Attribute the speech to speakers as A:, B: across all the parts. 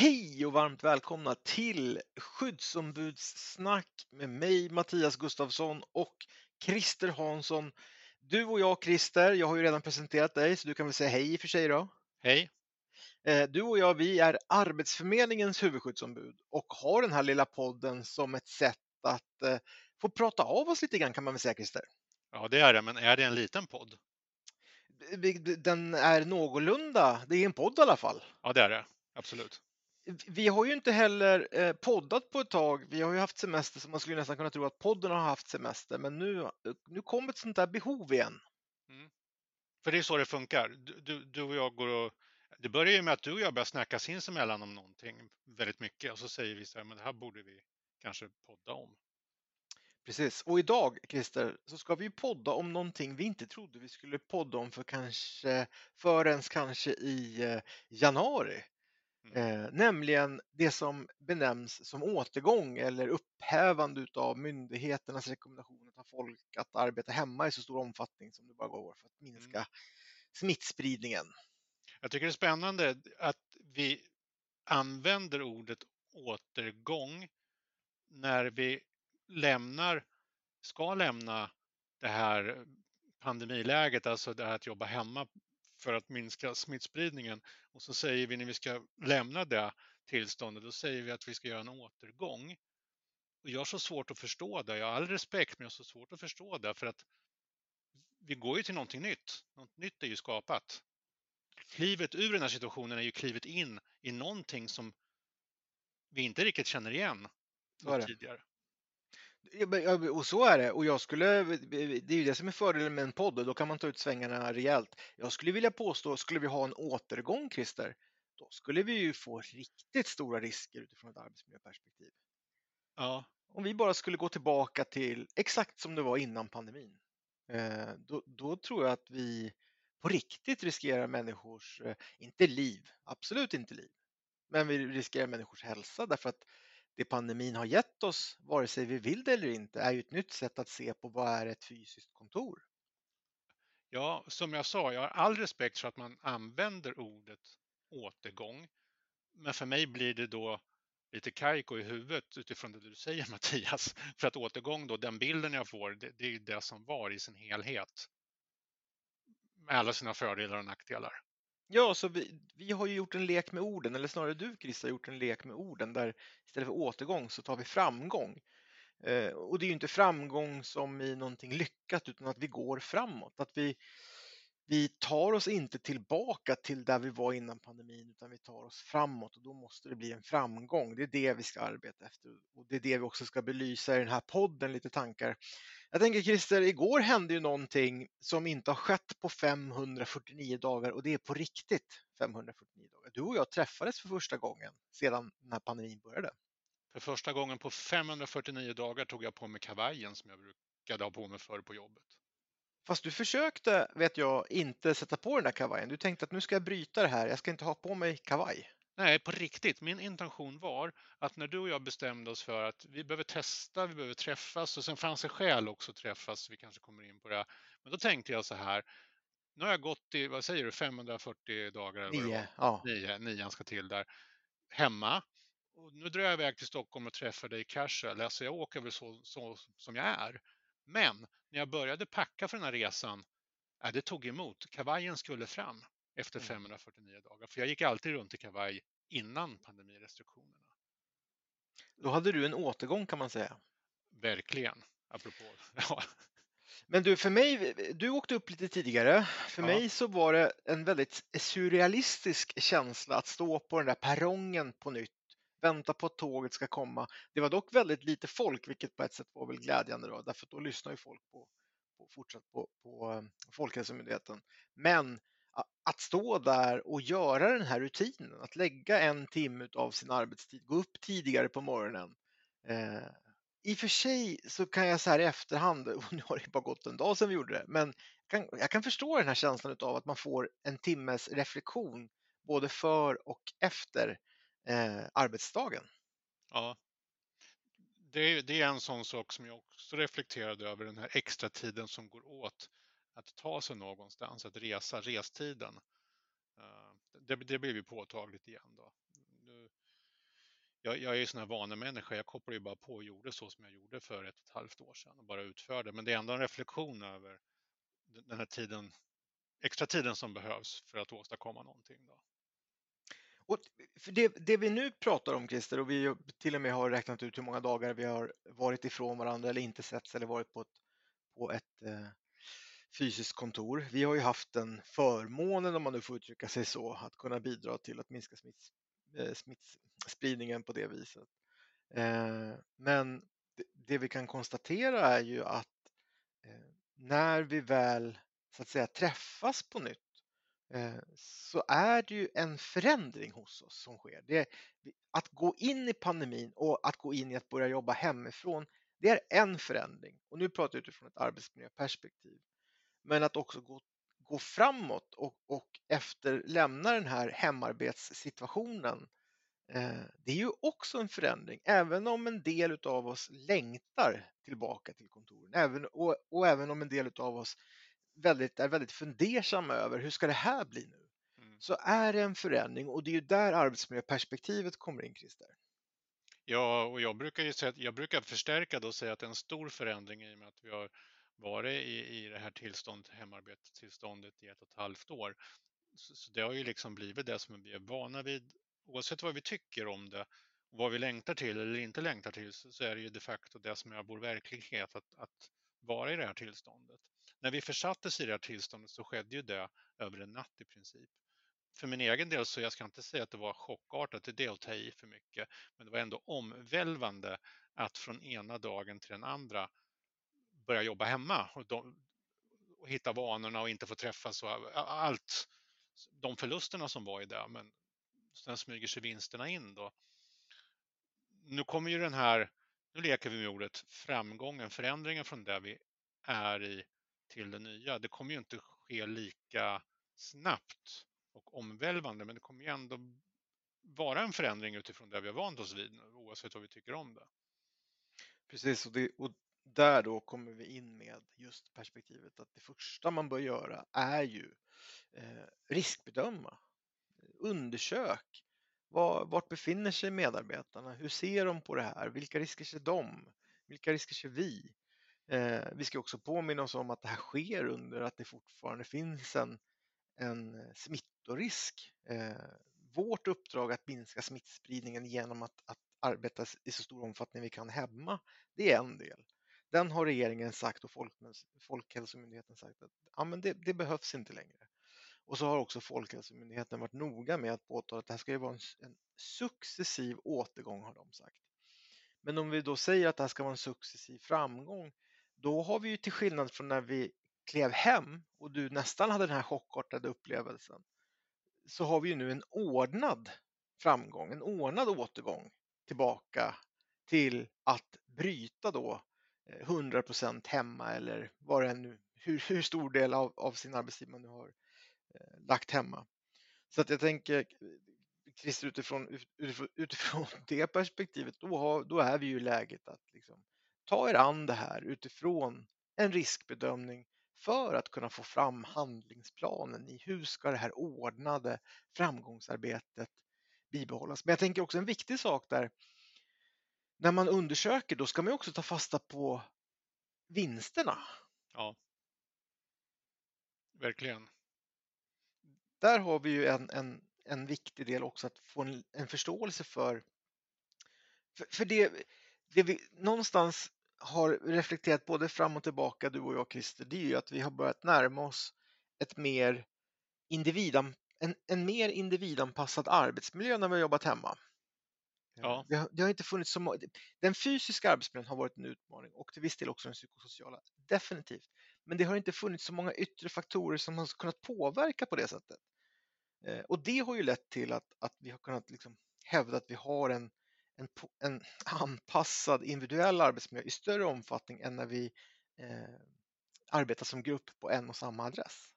A: Hej och varmt välkomna till skyddsombudssnack med mig Mattias Gustafsson och Christer Hansson. Du och jag Christer, jag har ju redan presenterat dig så du kan väl säga hej i och för sig då.
B: Hej!
A: Eh, du och jag, vi är Arbetsförmedlingens huvudskyddsombud och har den här lilla podden som ett sätt att eh, få prata av oss lite grann kan man väl säga Christer.
B: Ja, det är det, men är det en liten podd?
A: Den är någorlunda, det är en podd i alla fall.
B: Ja, det är det. Absolut.
A: Vi har ju inte heller eh, poddat på ett tag. Vi har ju haft semester så man skulle nästan kunna tro att podden har haft semester, men nu, nu kom ett sånt där behov igen. Mm.
B: För det är så det funkar. Du, du, du, och jag går och det börjar ju med att du och jag börjar snacka sinsemellan om någonting väldigt mycket och så säger vi så här, men det här borde vi kanske podda om.
A: Precis, och idag Christer så ska vi podda om någonting vi inte trodde vi skulle podda om för kanske förrän kanske i eh, januari. Mm. Eh, nämligen det som benämns som återgång eller upphävande av myndigheternas rekommendationer till folk att arbeta hemma i så stor omfattning som det bara går för att minska mm. smittspridningen.
B: Jag tycker det är spännande att vi använder ordet återgång när vi lämnar, ska lämna det här pandemiläget, alltså det här att jobba hemma för att minska smittspridningen. Och så säger vi när vi ska lämna det tillståndet, då säger vi att vi ska göra en återgång. Och jag har så svårt att förstå det. Jag har all respekt, men jag har så svårt att förstå det för att vi går ju till någonting nytt. Något nytt är ju skapat. Klivet ur den här situationen är ju klivet in i någonting som vi inte riktigt känner igen tidigare.
A: Och så är det. Och jag skulle, det är ju det som är fördelen med en podd och då kan man ta ut svängarna rejält. Jag skulle vilja påstå, skulle vi ha en återgång Christer, då skulle vi ju få riktigt stora risker utifrån ett arbetsmiljöperspektiv.
B: Ja.
A: Om vi bara skulle gå tillbaka till exakt som det var innan pandemin, eh, då, då tror jag att vi på riktigt riskerar människors, eh, inte liv, absolut inte liv, men vi riskerar människors hälsa därför att det pandemin har gett oss, vare sig vi vill det eller inte, är ju ett nytt sätt att se på vad är ett fysiskt kontor.
B: Ja, som jag sa, jag har all respekt för att man använder ordet återgång. Men för mig blir det då lite kajko i huvudet utifrån det du säger Mattias. För att återgång då, den bilden jag får, det, det är det som var i sin helhet. Med alla sina fördelar och nackdelar.
A: Ja, så vi, vi har ju gjort en lek med orden, eller snarare du Chris har gjort en lek med orden där istället för återgång så tar vi framgång. Eh, och det är ju inte framgång som i någonting lyckat utan att vi går framåt, att vi, vi tar oss inte tillbaka till där vi var innan pandemin utan vi tar oss framåt och då måste det bli en framgång. Det är det vi ska arbeta efter och det är det vi också ska belysa i den här podden, lite tankar. Jag tänker Christer, igår hände ju någonting som inte har skett på 549 dagar och det är på riktigt 549 dagar. Du och jag träffades för första gången sedan den här pandemin började.
B: För första gången på 549 dagar tog jag på mig kavajen som jag brukade ha på mig förr på jobbet.
A: Fast du försökte, vet jag, inte sätta på den där kavajen. Du tänkte att nu ska jag bryta det här, jag ska inte ha på mig kavaj.
B: Nej, på riktigt. Min intention var att när du och jag bestämde oss för att vi behöver testa, vi behöver träffas och sen fanns det skäl också att träffas, vi kanske kommer in på det. Men då tänkte jag så här, nu har jag gått i, vad säger du, 540 dagar?
A: Eller nio, ja.
B: Nio, nian ska till där, hemma. Och nu drar jag iväg till Stockholm och träffar dig Casual. Alltså jag åker väl så, så som jag är. Men när jag började packa för den här resan, äh, det tog emot. Kavajen skulle fram efter 549 mm. dagar. För jag gick alltid runt i kavaj innan pandemirestriktionerna.
A: Då hade du en återgång kan man säga.
B: Verkligen, apropå.
A: Ja. Men du, för mig, du åkte upp lite tidigare. För ja. mig så var det en väldigt surrealistisk känsla att stå på den där perrongen på nytt vänta på att tåget ska komma. Det var dock väldigt lite folk, vilket på ett sätt var väl glädjande då, därför att då lyssnar ju folk på, på fortsatt på, på eh, Folkhälsomyndigheten. Men att stå där och göra den här rutinen, att lägga en timme av sin arbetstid, gå upp tidigare på morgonen. Eh, I och för sig så kan jag så här i efterhand, och nu har det bara gått en dag sedan vi gjorde det, men jag kan, jag kan förstå den här känslan av att man får en timmes reflektion både för och efter eh, arbetsdagen.
B: Ja, det är, det är en sån sak som jag också reflekterade över, den här extra tiden som går åt att ta sig någonstans, att resa, restiden. Eh, det, det blir ju påtagligt igen då. Nu, jag, jag är ju sån här vanemänniska, jag kopplar ju bara på och gjorde så som jag gjorde för ett och ett halvt år sedan och bara utförde. Men det är ändå en reflektion över den här tiden, extra tiden som behövs för att åstadkomma någonting. Då.
A: Och för det, det, vi nu pratar om Christer och vi till och med har räknat ut hur många dagar vi har varit ifrån varandra eller inte setts eller varit på ett, på ett eh, fysiskt kontor. Vi har ju haft den förmånen, om man nu får uttrycka sig så, att kunna bidra till att minska smitts, eh, smittspridningen på det viset. Eh, men det, det, vi kan konstatera är ju att eh, när vi väl så att säga träffas på nytt Eh, så är det ju en förändring hos oss som sker. Det, att gå in i pandemin och att gå in i att börja jobba hemifrån, det är en förändring. Och nu pratar jag utifrån ett arbetsmiljöperspektiv. Men att också gå, gå framåt och, och efter lämna den här hemarbetssituationen, eh, det är ju också en förändring, även om en del av oss längtar tillbaka till kontoren även, och, och även om en del av oss väldigt, är väldigt fundersam över hur ska det här bli nu? Mm. Så är det en förändring och det är ju där arbetsmiljöperspektivet kommer in, Christer.
B: Ja, och jag brukar ju säga, jag brukar förstärka då och säga att det är en stor förändring i och med att vi har varit i, i det här tillståndet, hemarbetstillståndet i ett och ett halvt år. Så, så det har ju liksom blivit det som vi är vana vid. Oavsett vad vi tycker om det vad vi längtar till eller inte längtar till så, så är det ju de facto det som är vår verklighet att, att vara i det här tillståndet. När vi försattes i det här tillståndet så skedde ju det över en natt i princip. För min egen del så jag ska inte säga att det var chockartat, det är att ta i för mycket, men det var ändå omvälvande att från ena dagen till den andra börja jobba hemma och, de, och hitta vanorna och inte få träffas och allt. De förlusterna som var i det, men sen smyger sig vinsterna in då. Nu kommer ju den här, nu leker vi med ordet framgången, förändringen från det vi är i till det nya. Det kommer ju inte ske lika snabbt och omvälvande, men det kommer ju ändå vara en förändring utifrån det vi har vant oss vid, oavsett vad vi tycker om det.
A: Precis, och, det, och där då kommer vi in med just perspektivet att det första man bör göra är ju eh, riskbedöma. Undersök var, vart befinner sig medarbetarna? Hur ser de på det här? Vilka risker ser de? Vilka risker ser vi? Eh, vi ska också påminna oss om att det här sker under att det fortfarande finns en, en smittorisk. Eh, vårt uppdrag att minska smittspridningen genom att, att arbeta i så stor omfattning vi kan hemma, det är en del. Den har regeringen sagt och Folkhälsomyndigheten sagt att ja, men det, det, behövs inte längre. Och så har också Folkhälsomyndigheten varit noga med att påtala att det här ska ju vara en, en successiv återgång har de sagt. Men om vi då säger att det här ska vara en successiv framgång då har vi ju till skillnad från när vi klev hem och du nästan hade den här chockartade upplevelsen så har vi ju nu en ordnad framgång, en ordnad återgång tillbaka till att bryta då eh, 100 hemma eller vad det nu, hur, hur stor del av, av sin arbetstid man nu har eh, lagt hemma. Så att jag tänker Christer utifrån, utifrån, utifrån det perspektivet, då, har, då är vi ju i läget att liksom ta er an det här utifrån en riskbedömning för att kunna få fram handlingsplanen i hur ska det här ordnade framgångsarbetet bibehållas. Men jag tänker också en viktig sak där. När man undersöker då ska man också ta fasta på vinsterna.
B: Ja, verkligen.
A: Där har vi ju en, en, en viktig del också att få en, en förståelse för, för, för det, det vi någonstans har reflekterat både fram och tillbaka, du och jag Christer, det är ju att vi har börjat närma oss ett mer individan, en, en mer individanpassad arbetsmiljö när vi har jobbat hemma. Ja. Det, har, det, har, inte funnits så Den fysiska arbetsmiljön har varit en utmaning och till viss del också den psykosociala, definitivt. Men det har inte funnits så många yttre faktorer som har kunnat påverka på det sättet. Eh, och det har ju lett till att, att vi har kunnat liksom hävda att vi har en, en, en anpassad individuell arbetsmiljö i större omfattning än när vi eh, arbetar som grupp på en och samma adress.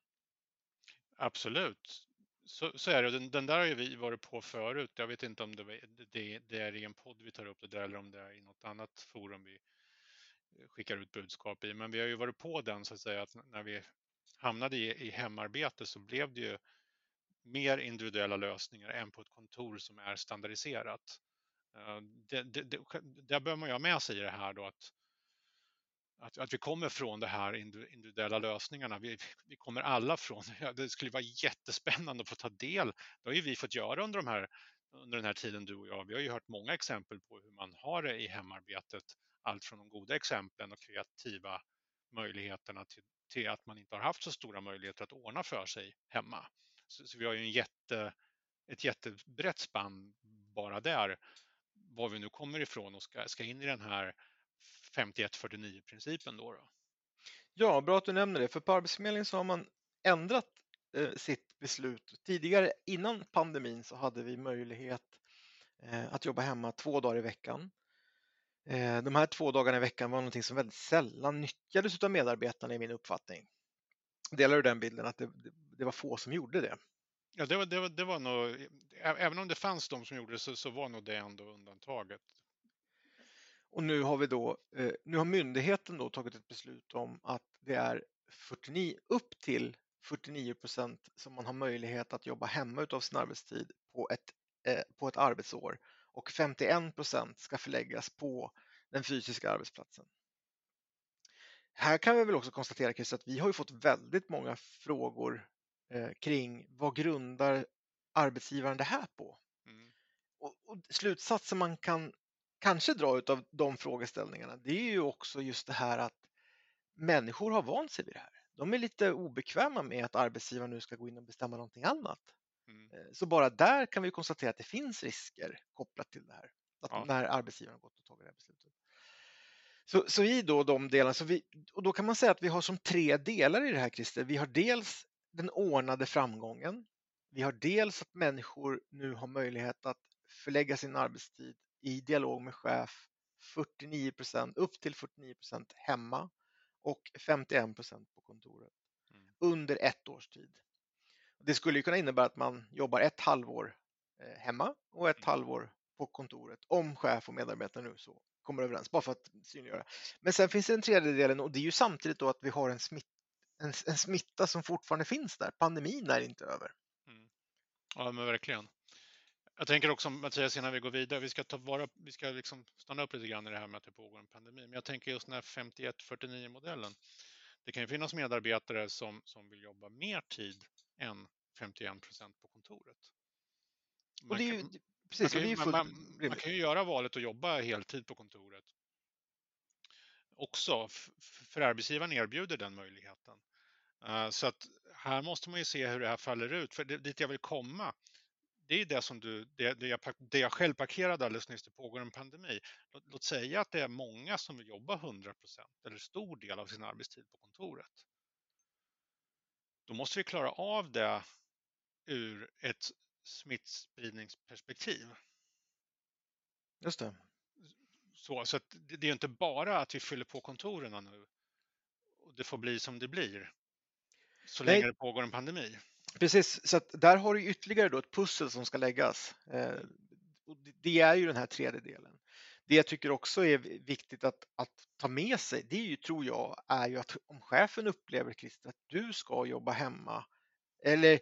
B: Absolut. Så, så är det. Den, den, där har ju vi varit på förut. Jag vet inte om det, det, det, är i en podd vi tar upp det där eller om det är i något annat forum vi skickar ut budskap i. Men vi har ju varit på den så att säga att när vi hamnade i, i hemarbete så blev det ju mer individuella lösningar än på ett kontor som är standardiserat. Eh, det, det, det, där bör man ju ha med sig i det här då att, att, att vi kommer från de här individuella lösningarna. Vi, vi kommer alla från, det skulle vara jättespännande att få ta del. Det har ju vi fått göra under, de här, under den här tiden, du och jag. Vi har ju hört många exempel på hur man har det i hemarbetet. Allt från de goda exemplen och kreativa möjligheterna till, till att man inte har haft så stora möjligheter att ordna för sig hemma. Så, så vi har ju en jätte, ett jättebrett spann bara där, var vi nu kommer ifrån och ska, ska in i den här 5149-principen. då, då.
A: Ja, bra att du nämner det, för på Arbetsförmedlingen så har man ändrat eh, sitt beslut. Tidigare, innan pandemin, så hade vi möjlighet eh, att jobba hemma två dagar i veckan. Eh, de här två dagarna i veckan var någonting som väldigt sällan nyttjades av medarbetarna i min uppfattning. Delar du den bilden att det, det var få som gjorde det?
B: Ja, det var, det var, det var nog, även om det fanns de som gjorde det så, så var nog det ändå undantaget.
A: Och nu har vi då, eh, nu har myndigheten då tagit ett beslut om att det är 49, upp till 49 procent som man har möjlighet att jobba hemma utav sin arbetstid på ett, eh, på ett arbetsår och 51 procent ska förläggas på den fysiska arbetsplatsen. Här kan vi väl också konstatera Chris, att vi har ju fått väldigt många frågor kring vad grundar arbetsgivaren det här på? Mm. Och, och slutsatsen man kan kanske dra av de frågeställningarna, det är ju också just det här att människor har vant sig vid det här. De är lite obekväma med att arbetsgivaren nu ska gå in och bestämma någonting annat. Mm. Eh, så bara där kan vi konstatera att det finns risker kopplat till det här. Att ja. När arbetsgivaren gått och tagit det här beslutet. Så, så i då de delarna, så vi, och då kan man säga att vi har som tre delar i det här Christer. Vi har dels den ordnade framgången. Vi har dels att människor nu har möjlighet att förlägga sin arbetstid i dialog med chef 49% upp till 49% hemma och 51% på kontoret mm. under ett års tid. Det skulle kunna innebära att man jobbar ett halvår eh, hemma och ett mm. halvår på kontoret om chef och medarbetare nu så kommer överens, bara för att synliggöra. Men sen finns det den tredje delen och det är ju samtidigt då att vi har en, smitt, en, en smitta som fortfarande finns där. Pandemin är inte över.
B: Mm. Ja, men verkligen. Jag tänker också Mattias, innan vi går vidare, vi ska, ta vara, vi ska liksom stanna upp lite grann i det här med att det pågår en pandemi. Men jag tänker just den här 51-49-modellen. Det kan ju finnas medarbetare som, som vill jobba mer tid än 51 procent på kontoret. Man, ju, kan, precis, man, kan ju, man, man, man, kan ju göra valet att jobba heltid på kontoret också, för arbetsgivaren erbjuder den möjligheten. Eh, så att här måste man ju se hur det här faller ut. För dit jag vill komma, det är det som du, det, det, jag, det jag själv parkerade alldeles nyss, det pågår en pandemi. Låt, låt säga att det är många som vill jobba 100% eller stor del av sin arbetstid på kontoret. Då måste vi klara av det ur ett smittspridningsperspektiv.
A: Just det.
B: Så, så det, det är inte bara att vi fyller på kontoren nu och det får bli som det blir så Nej. länge det pågår en pandemi.
A: Precis, så där har du ytterligare då ett pussel som ska läggas. Eh, det är ju den här tredje delen. Det jag tycker också är viktigt att, att ta med sig, det är ju, tror jag, är ju att om chefen upplever Christer att du ska jobba hemma eller,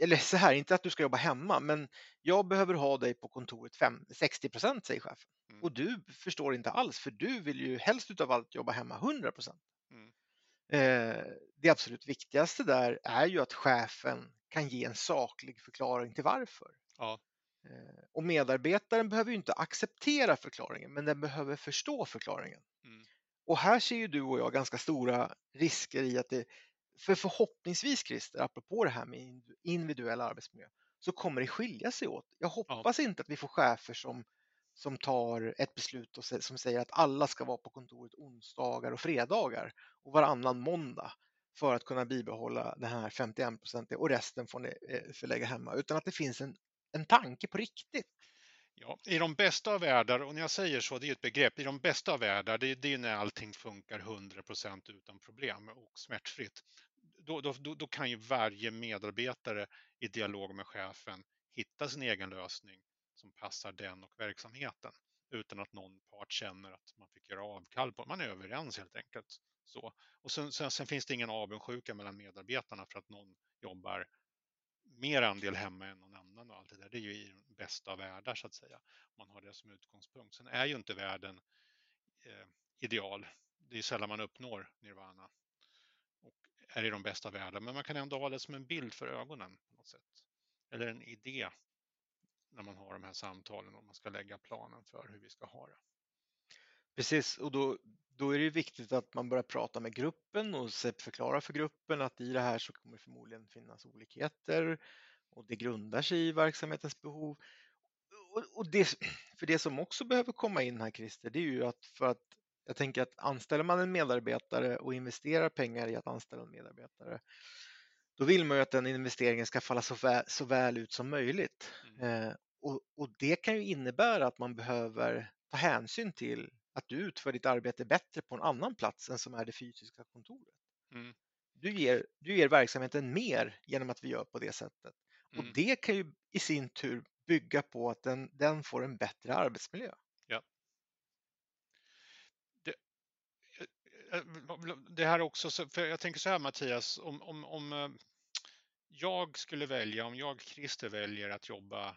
A: eller så här, inte att du ska jobba hemma, men jag behöver ha dig på kontoret 5, 60 procent, säger chefen. Mm. Och du förstår inte alls, för du vill ju helst utav allt jobba hemma 100 procent. Eh, det absolut viktigaste där är ju att chefen kan ge en saklig förklaring till varför. Ja. Eh, och medarbetaren behöver ju inte acceptera förklaringen, men den behöver förstå förklaringen. Mm. Och här ser ju du och jag ganska stora risker i att det, för förhoppningsvis Christer, apropå det här med individuell arbetsmiljö, så kommer det skilja sig åt. Jag hoppas ja. inte att vi får chefer som, som tar ett beslut och som säger att alla ska vara på kontoret onsdagar och fredagar och varannan måndag för att kunna bibehålla den här 51 procent och resten får ni eh, förlägga hemma, utan att det finns en, en tanke på riktigt.
B: Ja, I de bästa av världar, och när jag säger så, det är ett begrepp, i de bästa av världar, det, det är när allting funkar 100 utan problem och smärtfritt. Då, då, då, kan ju varje medarbetare i dialog med chefen hitta sin egen lösning som passar den och verksamheten utan att någon part känner att man fick göra avkall på Man är överens helt enkelt. Så. Och sen, sen, sen, finns det ingen avundsjuka mellan medarbetarna för att någon jobbar mer andel hemma än någon annan och allt det där. Det är ju i den bästa av världar så att säga. Man har det som utgångspunkt. Sen är ju inte världen eh, ideal. Det är sällan man uppnår nirvana och är i de bästa världarna. Men man kan ändå ha det som en bild för ögonen på något sätt. Eller en idé när man har de här samtalen och man ska lägga planen för hur vi ska ha det.
A: Precis, och då, då är det viktigt att man börjar prata med gruppen och förklara för gruppen att i det här så kommer det förmodligen finnas olikheter och det grundar sig i verksamhetens behov. Och det, för det som också behöver komma in här Christer, det är ju att för att jag tänker att anställer man en medarbetare och investerar pengar i att anställa en medarbetare, då vill man ju att den investeringen ska falla så väl, så väl ut som möjligt. Mm. Eh, och, och, det kan ju innebära att man behöver ta hänsyn till att du utför ditt arbete bättre på en annan plats än som är det fysiska kontoret. Mm. Du, ger, du ger verksamheten mer genom att vi gör på det sättet. Mm. Och det kan ju i sin tur bygga på att den, den får en bättre arbetsmiljö.
B: Ja. Det, eh, eh, det här också, för jag tänker så här Mattias, om, om, om eh, jag skulle välja, om jag Christer väljer att jobba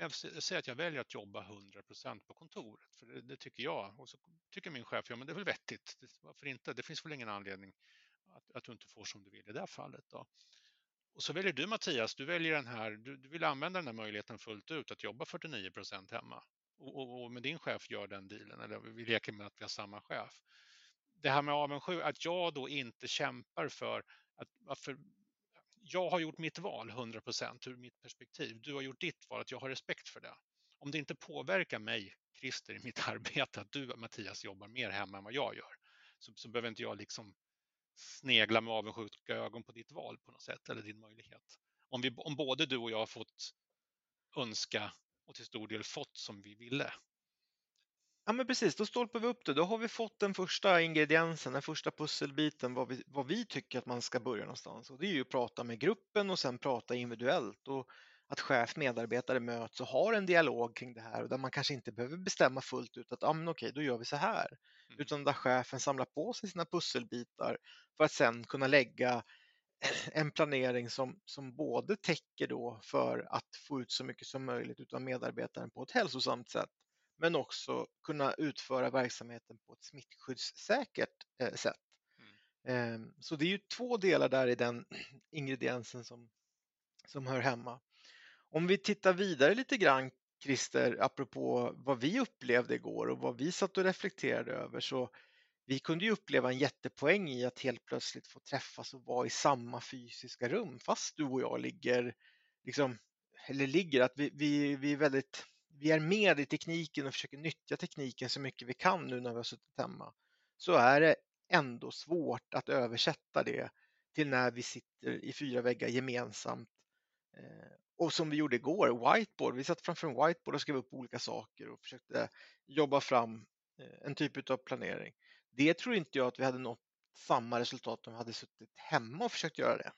B: jag säger att jag väljer att jobba 100% på kontoret, för det, det, tycker jag. Och så tycker min chef, ja men det är väl vettigt. Varför inte? Det finns väl ingen anledning att, att du inte får som du vill i det här fallet. Då. Och så väljer du Mattias, du väljer den här, du, du vill använda den här möjligheten fullt ut att jobba 49% hemma. Och, och, och med din chef gör den dealen, eller vi leker med att vi har samma chef. Det här med avundsjuka, att jag då inte kämpar för att varför jag har gjort mitt val 100% ur mitt perspektiv. Du har gjort ditt val, att jag har respekt för det. Om det inte påverkar mig, Christer, i mitt arbete, att du, Mattias, jobbar mer hemma än vad jag gör, så, så behöver inte jag liksom snegla med avundsjuka ögon på ditt val på något sätt, eller din möjlighet. Om, vi, om både du och jag har fått önska och till stor del fått som vi ville,
A: Ja men precis, då stolpar vi upp det. Då har vi fått den första ingrediensen, den första pusselbiten, vad vi, vad vi tycker att man ska börja någonstans. Och det är ju att prata med gruppen och sen prata individuellt. Och att chef medarbetare möts och har en dialog kring det här och där man kanske inte behöver bestämma fullt ut att ah, men okej, då gör vi så här. Mm. Utan där chefen samlar på sig sina pusselbitar för att sen kunna lägga en planering som, som både täcker då för att få ut så mycket som möjligt av medarbetaren på ett hälsosamt sätt men också kunna utföra verksamheten på ett smittskyddssäkert eh, sätt. Mm. Ehm, så det är ju två delar där i den ingrediensen som, som hör hemma. Om vi tittar vidare lite grann Christer, apropå vad vi upplevde igår och vad vi satt och reflekterade över så vi kunde ju uppleva en jättepoäng i att helt plötsligt få träffas och vara i samma fysiska rum fast du och jag ligger, liksom, eller ligger, att vi, vi, vi är väldigt vi är med i tekniken och försöker nyttja tekniken så mycket vi kan nu när vi har suttit hemma, så är det ändå svårt att översätta det till när vi sitter i fyra väggar gemensamt. Eh, och som vi gjorde igår, whiteboard. Vi satt framför en whiteboard och skrev upp olika saker och försökte jobba fram eh, en typ av planering. Det tror inte jag att vi hade nått samma resultat om vi hade suttit hemma och försökt göra det.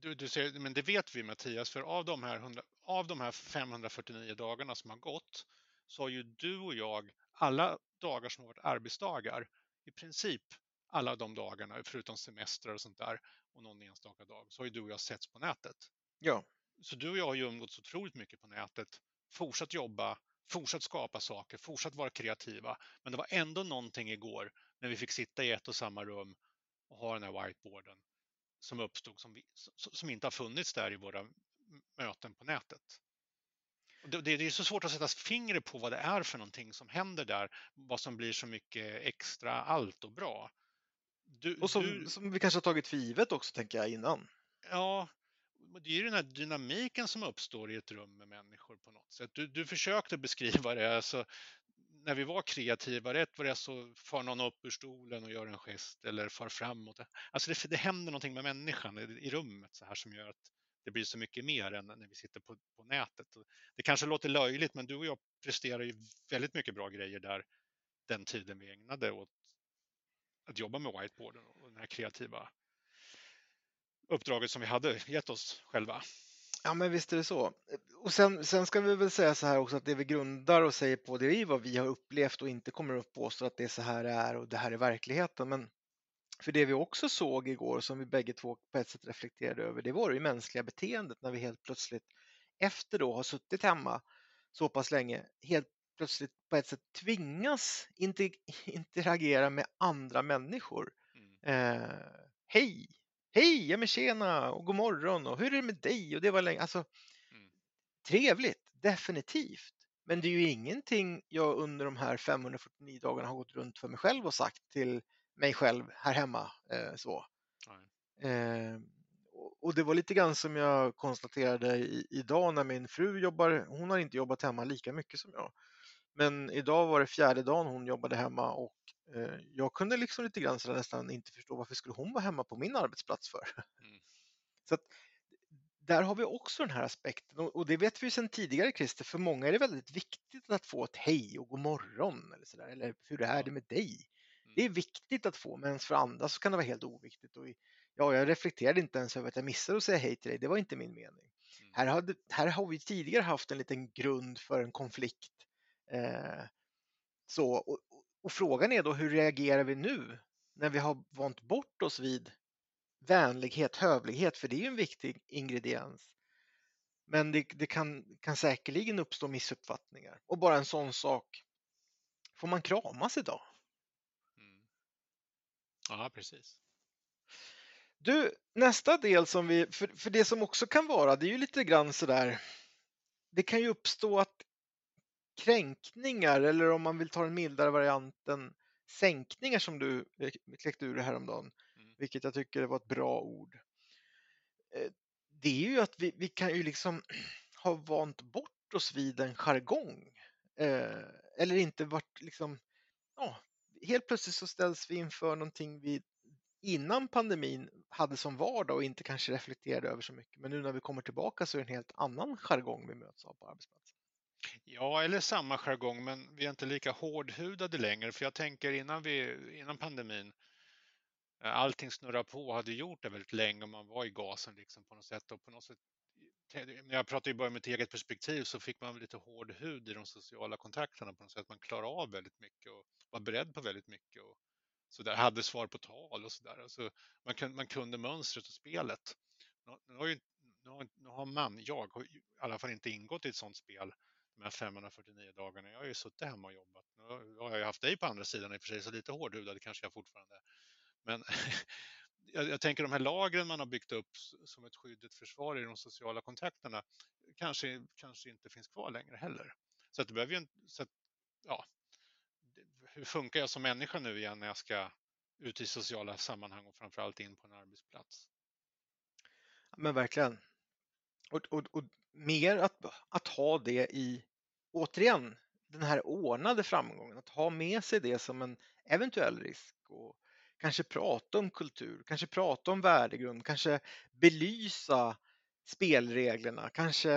B: Du, du ser, men det vet vi Mattias, för av de, här 100, av de här 549 dagarna som har gått så har ju du och jag, alla dagar som har varit arbetsdagar, i princip alla de dagarna, förutom semestrar och sånt där och någon enstaka dag, så har ju du och jag setts på nätet.
A: Ja.
B: Så du och jag har ju umgåtts otroligt mycket på nätet, fortsatt jobba, fortsatt skapa saker, fortsatt vara kreativa. Men det var ändå någonting igår när vi fick sitta i ett och samma rum och ha den här whiteboarden som uppstod som, vi, som inte har funnits där i våra möten på nätet. Det, det är så svårt att sätta fingret på vad det är för någonting som händer där, vad som blir så mycket extra allt och bra.
A: Du, och som, du, som vi kanske har tagit för givet också, tänker jag, innan.
B: Ja, det är ju den här dynamiken som uppstår i ett rum med människor på något sätt. Du, du försökte beskriva det, alltså, när vi var kreativa, rätt vad det är så far någon upp ur stolen och gör en gest eller far framåt. Alltså det, det händer någonting med människan i, rummet så här som gör att det blir så mycket mer än när vi sitter på, på nätet. Det kanske låter löjligt, men du och jag presterar ju väldigt mycket bra grejer där den tiden vi ägnade åt att jobba med whiteboarden och det här kreativa uppdraget som vi hade gett oss själva.
A: Ja, men visst är det så. Och sen, sen ska vi väl säga så här också att det vi grundar och säger på det är vad vi har upplevt och inte kommer att påstå att det är så här det är och det här är verkligheten. Men För det vi också såg igår som vi bägge två på ett sätt reflekterade över, det var det mänskliga beteendet när vi helt plötsligt efter då har suttit hemma så pass länge, helt plötsligt på ett sätt tvingas interagera med andra människor. Mm. Eh, hej, hej, ja men tjena och god morgon och hur är det med dig? Och det var länge, alltså mm. trevligt, definitivt. Men det är ju ingenting jag under de här 549 dagarna har gått runt för mig själv och sagt till mig själv här hemma. Eh, så. Eh, och det var lite grann som jag konstaterade i, idag när min fru jobbar. Hon har inte jobbat hemma lika mycket som jag. Men idag var det fjärde dagen hon jobbade hemma och jag kunde liksom lite grann nästan inte förstå varför skulle hon vara hemma på min arbetsplats för? Mm. Så att, där har vi också den här aspekten och det vet vi sedan tidigare Christer, för många är det väldigt viktigt att få ett hej och god morgon eller, så där, eller hur är det med dig? Det är mm. viktigt att få, men för andra så kan det vara helt oviktigt. Och ja, jag reflekterade inte ens över att jag missade att säga hej till dig, det var inte min mening. Mm. Här, hade, här har vi tidigare haft en liten grund för en konflikt. Eh, så, och, och, frågan är då hur reagerar vi nu när vi har vant bort oss vid vänlighet, hövlighet, för det är ju en viktig ingrediens. Men det, det kan, kan säkerligen uppstå missuppfattningar. Och bara en sån sak, får man kramas idag? Mm.
B: Ja, precis.
A: Du, nästa del som vi, för, för det som också kan vara, det är ju lite grann sådär, det kan ju uppstå att kränkningar eller om man vill ta den mildare varianten sänkningar som du kläckte ur häromdagen, mm. vilket jag tycker var ett bra ord. Eh, det är ju att vi, vi kan ju liksom ha vant bort oss vid en jargong eh, eller inte varit liksom, ja, helt plötsligt så ställs vi inför någonting vi innan pandemin hade som vardag och inte kanske reflekterade över så mycket. Men nu när vi kommer tillbaka så är det en helt annan jargong vi möts av på arbetsplatsen.
B: Ja, eller samma jargong, men vi är inte lika hårdhudade längre. För jag tänker innan, vi, innan pandemin, eh, allting snurrar på och hade gjort det väldigt länge och man var i gasen liksom på något sätt. Och på något sätt när jag pratar ju bara med ett eget perspektiv så fick man lite hård hud i de sociala kontakterna på något sätt. Man klarade av väldigt mycket och var beredd på väldigt mycket och så där, hade svar på tal och så där. Alltså, man, kunde, man kunde mönstret och spelet. Nu har, ju, nu har, nu har man, jag i alla fall inte ingått i ett sånt spel de här 549 dagarna. Jag har ju suttit hemma och jobbat. Nu har jag ju haft dig på andra sidan i och för sig, så lite hårdhudad kanske jag fortfarande Men jag, jag, tänker de här lagren man har byggt upp som ett skydd, ett försvar i de sociala kontakterna kanske, kanske inte finns kvar längre heller. Så att det behöver ju, så att, ja, hur funkar jag som människa nu igen när jag ska ut i sociala sammanhang och framförallt in på en arbetsplats?
A: Men verkligen. Och, och, och mer att, att ha det i, återigen, den här ordnade framgången, att ha med sig det som en eventuell risk och kanske prata om kultur, kanske prata om värdegrund, kanske belysa spelreglerna, kanske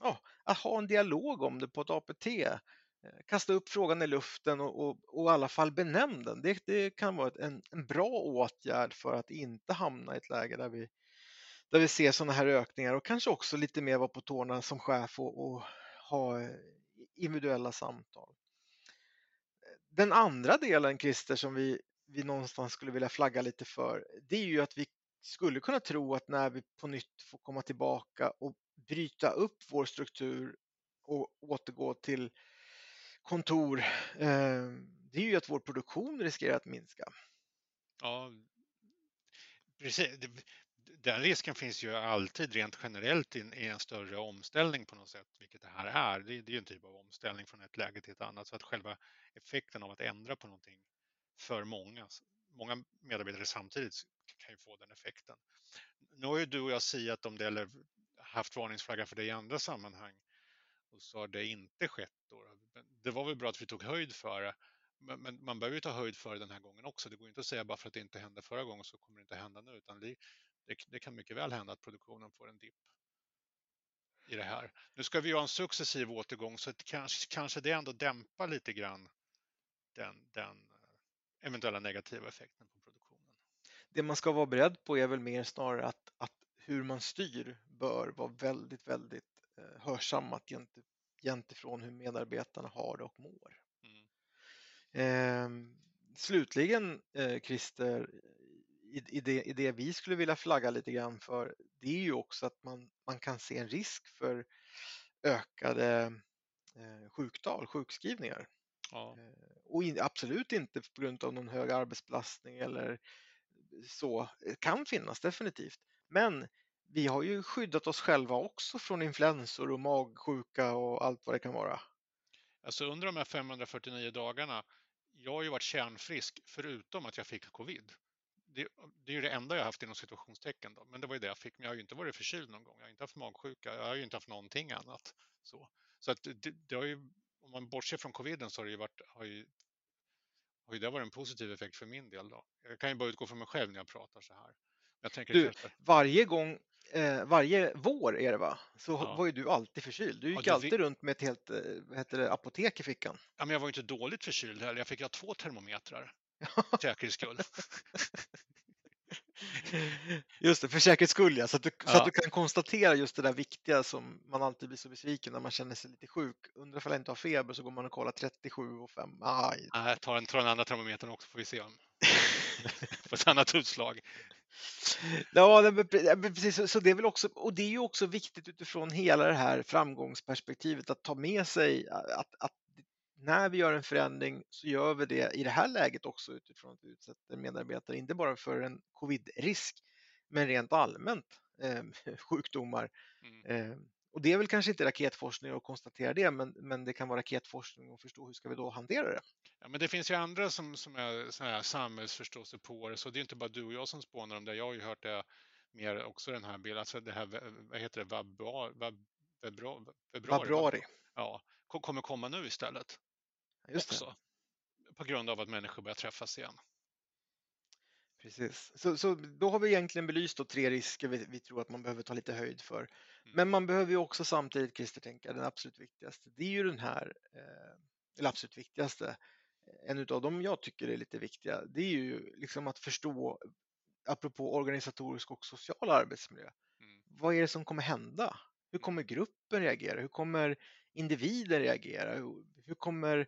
A: ja, att ha en dialog om det på ett APT eh, kasta upp frågan i luften och, och, och i alla fall benämn den. Det, det kan vara en, en, bra åtgärd för att inte hamna i ett läge där vi, där vi ser sådana här ökningar och kanske också lite mer vara på tårna som chef och, och ha eh, individuella samtal. Den andra delen Christer som vi, vi någonstans skulle vilja flagga lite för det är ju att vi skulle kunna tro att när vi på nytt får komma tillbaka och bryta upp vår struktur och återgå till kontor, eh, det är ju att vår produktion riskerar att minska.
B: Ja, precis. Den risken finns ju alltid rent generellt i en större omställning på något sätt, vilket det här är. Det är ju en typ av omställning från ett läge till ett annat, så att själva effekten av att ändra på någonting för många, många medarbetare samtidigt kan ju få den effekten. Nu har ju du och jag siat om det eller haft varningsflagga för det i andra sammanhang och så har det inte skett. Då. Det var väl bra att vi tog höjd för det, men, man behöver ju ta höjd för det den här gången också. Det går inte att säga bara för att det inte hände förra gången så kommer det inte hända nu, utan det, det, kan mycket väl hända att produktionen får en dipp i det här. Nu ska vi ha en successiv återgång så kanske, kanske det ändå dämpar lite grann den, den eh, eventuella negativa effekten på produktionen.
A: Det man ska vara beredd på är väl mer snarare att, att hur man styr bör vara väldigt, väldigt Eh, hörsammat gentemot hur medarbetarna har det och mår. Mm. Ehm, slutligen, eh, Christer, i, det, i det vi skulle vilja flagga lite grann för, det är ju också att man, man kan se en risk för ökade eh, sjuktal, sjukskrivningar. Ja. Eh, och in, absolut inte på grund av någon hög arbetsbelastning eller så. Det kan finnas definitivt. Men vi har ju skyddat oss själva också från influensor och magsjuka och allt vad det kan vara.
B: Alltså under de här 549 dagarna, jag har ju varit kärnfrisk förutom att jag fick covid. Det, det är ju det enda jag haft inom situationstecken då, men det var ju det jag fick. Men jag har ju inte varit förkyld någon gång. Jag har inte haft magsjuka. Jag har ju inte haft någonting annat. Så, så att det, det har ju, om man bortser från coviden så har det ju varit, har ju, har ju det varit en positiv effekt för min del då. Jag kan ju bara utgå från mig själv när jag pratar så här.
A: Du, varje gång eh, varje vår är det va? Så ja. var ju du alltid förkyld. Du gick ja, alltid vi... runt med ett helt eh, vad heter det, apotek i fickan.
B: Ja, men jag var ju inte dåligt förkyld heller. Jag fick ha två termometrar. För säkerhets skull.
A: Just det, för säkerhets skull ja. Så, att du, ja. så att du kan konstatera just det där viktiga som man alltid blir så besviken när man känner sig lite sjuk. Undrar ifall jag inte har feber så går man och kollar 37 och 5. Aj.
B: Nej, ta den, ta den andra termometern också får vi se om. Få ett annat utslag.
A: Ja, precis. Så det är väl också, och det är ju också viktigt utifrån hela det här framgångsperspektivet att ta med sig att, att när vi gör en förändring så gör vi det i det här läget också utifrån att vi utsätter medarbetare, inte bara för en covid-risk, men rent allmänt eh, sjukdomar. Mm. Eh, och det är väl kanske inte raketforskning att konstatera det, men, men det kan vara raketforskning att förstå hur ska vi då hantera det.
B: Ja, men det finns ju andra som, som är så här samhällsförståsigpåare, så det är inte bara du och jag som spånar om det. Jag har ju hört det mer också den här bilden, alltså det här, vad heter det, vabruari? Vab, februari. Ja, kommer komma nu istället. Just också. Det. På grund av att människor börjar träffas igen.
A: Precis, så, så då har vi egentligen belyst tre risker vi, vi, tror att man behöver ta lite höjd för. Mm. Men man behöver ju också samtidigt, Christer, tänka den absolut viktigaste. Det är ju den här, eh, eller absolut viktigaste, en av dem jag tycker är lite viktiga, det är ju liksom att förstå, apropå organisatorisk och social arbetsmiljö, mm. vad är det som kommer hända? Hur kommer gruppen reagera? Hur kommer individen reagera? Hur, kommer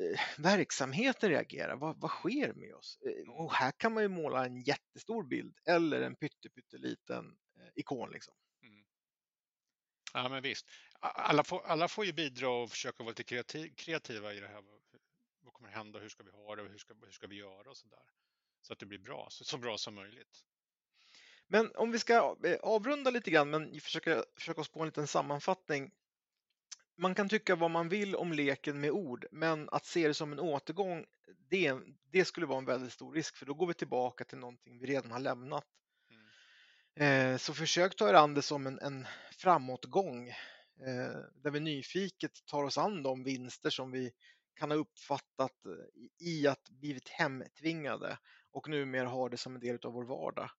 A: eh, verksamheten reagera? Vad, vad sker med oss? Eh, och här kan man ju måla en jättestor bild eller en pytteliten eh, ikon. Liksom. Mm.
B: Ja, men visst. Alla får, alla får ju bidra och försöka vara lite kreativ, kreativa i det här. Vad kommer hända? Hur ska vi ha det? Hur ska, hur ska vi göra? Och så, där. så att det blir bra, så, så bra som möjligt.
A: Men om vi ska avrunda lite grann, men försöka, försöka oss på en liten sammanfattning. Man kan tycka vad man vill om leken med ord, men att se det som en återgång, det, det skulle vara en väldigt stor risk, för då går vi tillbaka till någonting vi redan har lämnat. Mm. Eh, så försök ta er an det som en, en framåtgång, eh, där vi nyfiket tar oss an de vinster som vi kan ha uppfattat i att blivit hemtvingade och numera har det som en del av vår vardag.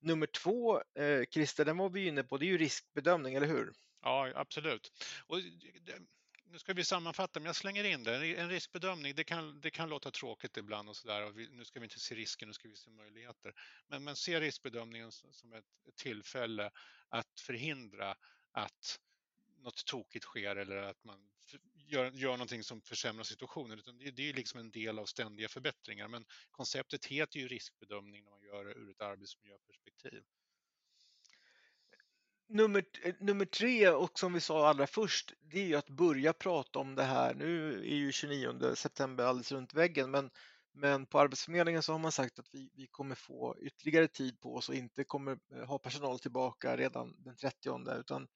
A: Nummer två, eh, Christer, den var vi inne på, det är ju riskbedömning, eller hur?
B: Ja, absolut. Och nu ska vi sammanfatta, men jag slänger in det. En riskbedömning, det kan, det kan låta tråkigt ibland och sådär. Nu ska vi inte se risker, nu ska vi se möjligheter. Men, men se riskbedömningen som ett, tillfälle att förhindra att något tokigt sker eller att man gör, gör någonting som försämrar situationen. Utan det, det är liksom en del av ständiga förbättringar. Men konceptet heter ju riskbedömning när man gör det ur ett arbetsmiljöperspektiv.
A: Nummer, eh, nummer tre, och som vi sa allra först, det är ju att börja prata om det här. Nu är ju 29 september alldeles runt väggen, men, men på Arbetsförmedlingen så har man sagt att vi, vi kommer få ytterligare tid på oss och inte kommer eh, ha personal tillbaka redan den 30 utan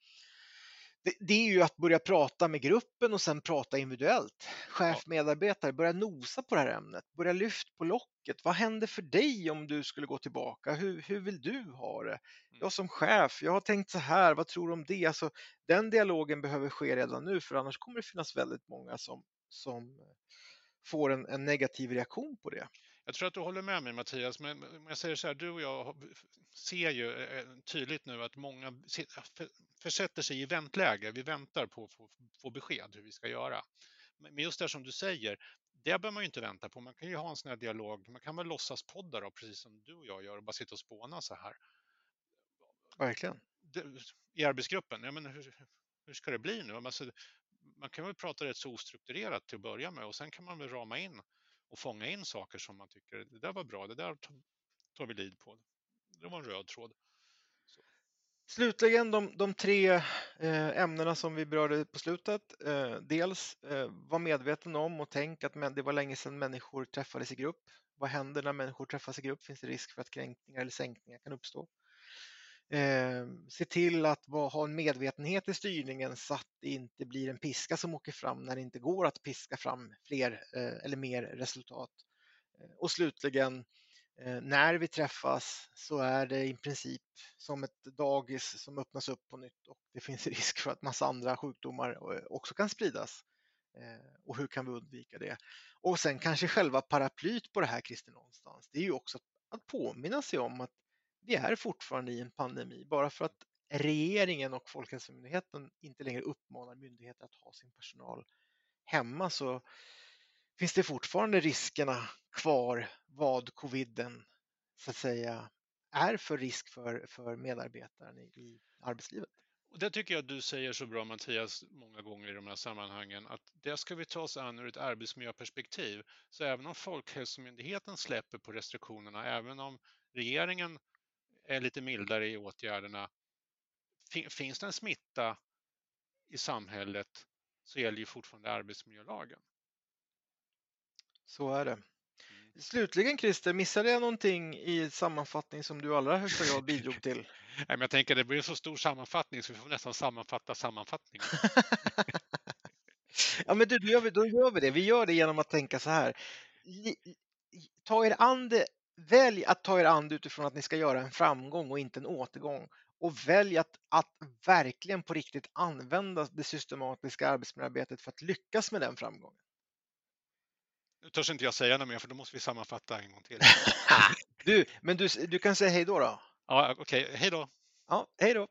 A: det, är ju att börja prata med gruppen och sen prata individuellt. Chef, medarbetare, börja nosa på det här ämnet, börja lyfta på locket. Vad händer för dig om du skulle gå tillbaka? Hur, hur vill du ha det? Mm. Jag som chef, jag har tänkt så här, vad tror du om det? Alltså, den dialogen behöver ske redan nu för annars kommer det finnas väldigt många som, som får en, en negativ reaktion på det.
B: Jag tror att du håller med mig Mattias, men om jag säger så här, du och jag ser ju eh, tydligt nu att många försätter sig i väntläge. Vi väntar på att få, få besked hur vi ska göra. Men just det som du säger, det behöver man ju inte vänta på. Man kan ju ha en sån här dialog. Man kan väl låtsas podda då, precis som du och jag gör och bara sitta och spåna så här.
A: Verkligen.
B: I arbetsgruppen, ja, men hur, hur ska det bli nu? Alltså, man kan väl prata rätt så ostrukturerat till att börja med och sen kan man väl rama in och fånga in saker som man tycker, det där var bra, det där tar vi lid på. Det var en röd tråd.
A: Så. Slutligen de, de tre eh, ämnena som vi berörde på slutet. Eh, dels eh, var medveten om och tänk att det var länge sedan människor träffades i grupp. Vad händer när människor träffas i grupp? Finns det risk för att kränkningar eller sänkningar kan uppstå? Eh, se till att ha en medvetenhet i styrningen så att det inte blir en piska som åker fram när det inte går att piska fram fler eh, eller mer resultat. Eh, och slutligen, eh, när vi träffas så är det i princip som ett dagis som öppnas upp på nytt och det finns risk för att massa andra sjukdomar eh, också kan spridas. Eh, och hur kan vi undvika det? Och sen kanske själva paraplyt på det här, Christer, någonstans, det är ju också att påminna sig om att vi är fortfarande i en pandemi. Bara för att regeringen och Folkhälsomyndigheten inte längre uppmanar myndigheter att ha sin personal hemma så finns det fortfarande riskerna kvar vad coviden så att säga är för risk för, för medarbetaren i, i arbetslivet.
B: Och det tycker jag du säger så bra Mattias många gånger i de här sammanhangen att det ska vi ta oss an ur ett arbetsmiljöperspektiv. Så även om Folkhälsomyndigheten släpper på restriktionerna, även om regeringen är lite mildare i åtgärderna. Finns det en smitta i samhället så gäller ju fortfarande arbetsmiljölagen.
A: Så är det. Mm. Slutligen Christer, missade jag någonting i sammanfattning som du allra högsta grad bidrog till?
B: Nej, men jag tänker att det blir en så stor sammanfattning så vi får nästan sammanfatta sammanfattningen.
A: ja, men du, då, gör vi, då gör vi det. Vi gör det genom att tänka så här. Ta er an det välj att ta er an utifrån att ni ska göra en framgång och inte en återgång. Och välj att, att verkligen på riktigt använda det systematiska arbetsmiljöarbetet för att lyckas med den framgången.
B: Nu törs inte jag säga något mer för då måste vi sammanfatta en gång till.
A: du, men du, du kan säga hej då då?
B: Ja, okej. Okay. Hej då.
A: Ja, hej då.